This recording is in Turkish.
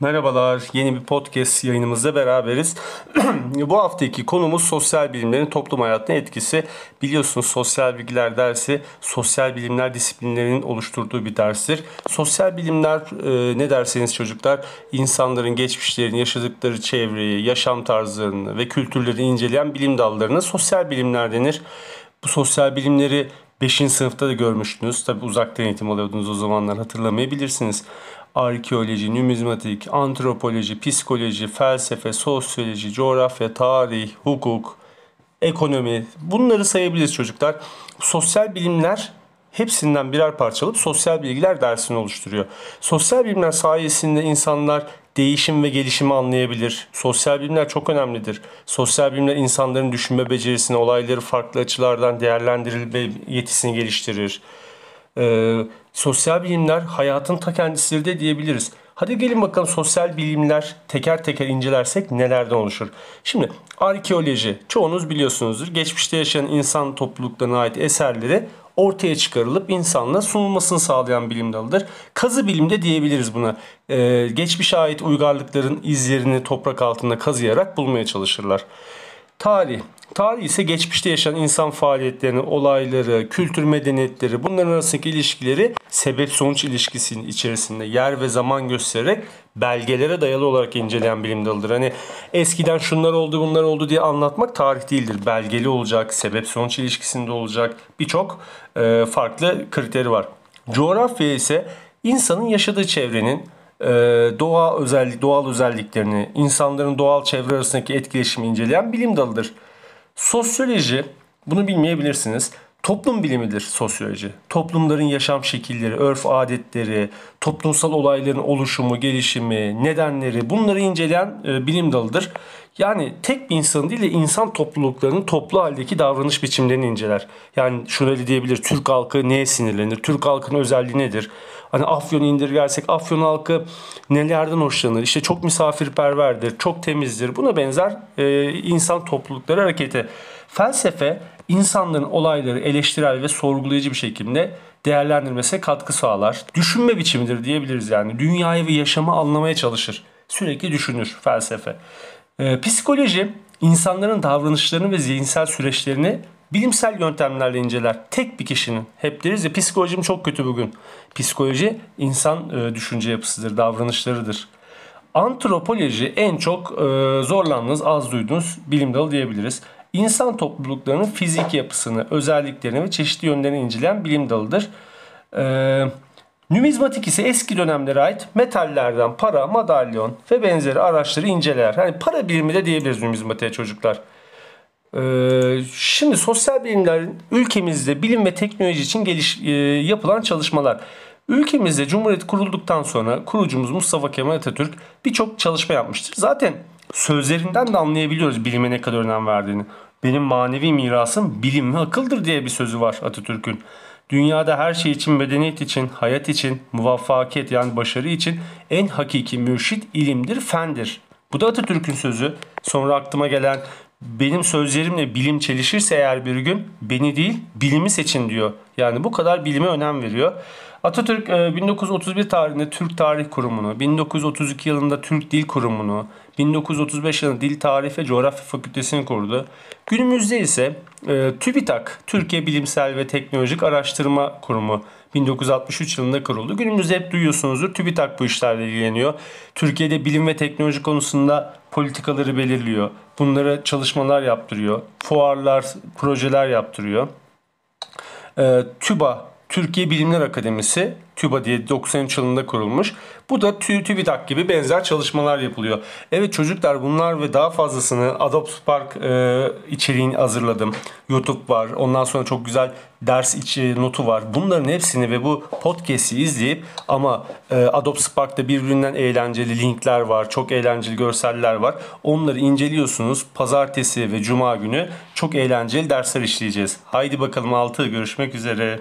Merhabalar, yeni bir podcast yayınımızda beraberiz. Bu haftaki konumuz sosyal bilimlerin toplum hayatına etkisi. Biliyorsunuz sosyal bilgiler dersi sosyal bilimler disiplinlerinin oluşturduğu bir derstir. Sosyal bilimler e, ne derseniz çocuklar insanların geçmişlerini, yaşadıkları çevreyi, yaşam tarzlarını ve kültürlerini inceleyen bilim dallarına sosyal bilimler denir. Bu sosyal bilimleri 5. sınıfta da görmüştünüz. Tabi uzaktan eğitim alıyordunuz o zamanlar hatırlamayabilirsiniz arkeoloji, numizmatik, antropoloji, psikoloji, felsefe, sosyoloji, coğrafya, tarih, hukuk, ekonomi bunları sayabiliriz çocuklar. Sosyal bilimler hepsinden birer parça alıp sosyal bilgiler dersini oluşturuyor. Sosyal bilimler sayesinde insanlar değişim ve gelişimi anlayabilir. Sosyal bilimler çok önemlidir. Sosyal bilimler insanların düşünme becerisini, olayları farklı açılardan değerlendirilme yetisini geliştirir. Ee, sosyal bilimler hayatın ta kendisidir de diyebiliriz. Hadi gelin bakalım sosyal bilimler teker teker incelersek nelerden oluşur? Şimdi arkeoloji çoğunuz biliyorsunuzdur. Geçmişte yaşayan insan topluluklarına ait eserleri ortaya çıkarılıp insanla sunulmasını sağlayan bilim dalıdır. Kazı bilimde diyebiliriz buna. Ee, geçmişe ait uygarlıkların izlerini toprak altında kazıyarak bulmaya çalışırlar. Tarih. Tarih ise geçmişte yaşanan insan faaliyetlerini, olayları, kültür medeniyetleri, bunların arasındaki ilişkileri sebep sonuç ilişkisinin içerisinde yer ve zaman göstererek belgelere dayalı olarak inceleyen bilim dalıdır. Hani eskiden şunlar oldu bunlar oldu diye anlatmak tarih değildir. Belgeli olacak, sebep sonuç ilişkisinde olacak birçok e, farklı kriteri var. Coğrafya ise insanın yaşadığı çevrenin doğa özellik, doğal özelliklerini, insanların doğal çevre arasındaki etkileşimi inceleyen bilim dalıdır. Sosyoloji, bunu bilmeyebilirsiniz. Toplum bilimidir sosyoloji. Toplumların yaşam şekilleri, örf adetleri, toplumsal olayların oluşumu, gelişimi, nedenleri bunları inceleyen e, bilim dalıdır. Yani tek bir insan değil de insan topluluklarının toplu haldeki davranış biçimlerini inceler. Yani şöyle diyebilir Türk halkı neye sinirlenir? Türk halkının özelliği nedir? Hani Afyon'u indirgersek Afyon halkı nelerden hoşlanır? İşte çok misafirperverdir, çok temizdir. Buna benzer e, insan toplulukları hareketi. Felsefe insanların olayları eleştirel ve sorgulayıcı bir şekilde değerlendirmesine katkı sağlar. Düşünme biçimidir diyebiliriz yani. Dünyayı ve yaşamı anlamaya çalışır. Sürekli düşünür felsefe. Ee, psikoloji insanların davranışlarını ve zihinsel süreçlerini bilimsel yöntemlerle inceler. Tek bir kişinin. Hep deriz ya psikolojim çok kötü bugün. Psikoloji insan e, düşünce yapısıdır, davranışlarıdır. Antropoloji en çok e, zorlandığınız, az duyduğunuz bilim dalı diyebiliriz. İnsan topluluklarının fizik yapısını, özelliklerini ve çeşitli yönlerini inceleyen bilim dalıdır. Eee Numizmatik ise eski dönemlere ait metallerden para, madalyon ve benzeri araçları inceler. Hani para birimi de diyebiliriz numizmatiğe çocuklar. Ee, şimdi sosyal bilimlerin ülkemizde bilim ve teknoloji için geliş, e, yapılan çalışmalar. Ülkemizde Cumhuriyet kurulduktan sonra kurucumuz Mustafa Kemal Atatürk birçok çalışma yapmıştır. Zaten sözlerinden de anlayabiliyoruz bilime ne kadar önem verdiğini. Benim manevi mirasım bilim ve akıldır diye bir sözü var Atatürk'ün. Dünyada her şey için, medeniyet için, hayat için, muvaffakiyet yani başarı için en hakiki mürşit ilimdir, fendir. Bu da Atatürk'ün sözü. Sonra aklıma gelen benim sözlerimle bilim çelişirse eğer bir gün beni değil bilimi seçin diyor. Yani bu kadar bilime önem veriyor. Atatürk 1931 e, tarihinde Türk Tarih Kurumu'nu, 1932 yılında Türk Dil Kurumu'nu, 1935 yılında Dil Tarih ve Coğrafya Fakültesini kurdu. Günümüzde ise e, TÜBİTAK, Türkiye Bilimsel ve Teknolojik Araştırma Kurumu 1963 yılında kuruldu. Günümüzde hep duyuyorsunuzdur TÜBİTAK bu işlerle ilgileniyor. Türkiye'de bilim ve teknoloji konusunda politikaları belirliyor. Bunlara çalışmalar yaptırıyor. Fuarlar, projeler yaptırıyor. E, TÜBA Türkiye Bilimler Akademisi TÜBA diye 93 yılında kurulmuş. Bu da TÜ, TÜBİTAK gibi benzer çalışmalar yapılıyor. Evet çocuklar bunlar ve daha fazlasını Adobe Spark e, içeriğini hazırladım. YouTube var. Ondan sonra çok güzel ders içi notu var. Bunların hepsini ve bu podcast'i izleyip ama e, Adobe Spark'ta birbirinden eğlenceli linkler var. Çok eğlenceli görseller var. Onları inceliyorsunuz. Pazartesi ve cuma günü çok eğlenceli dersler işleyeceğiz. Haydi bakalım 6 görüşmek üzere.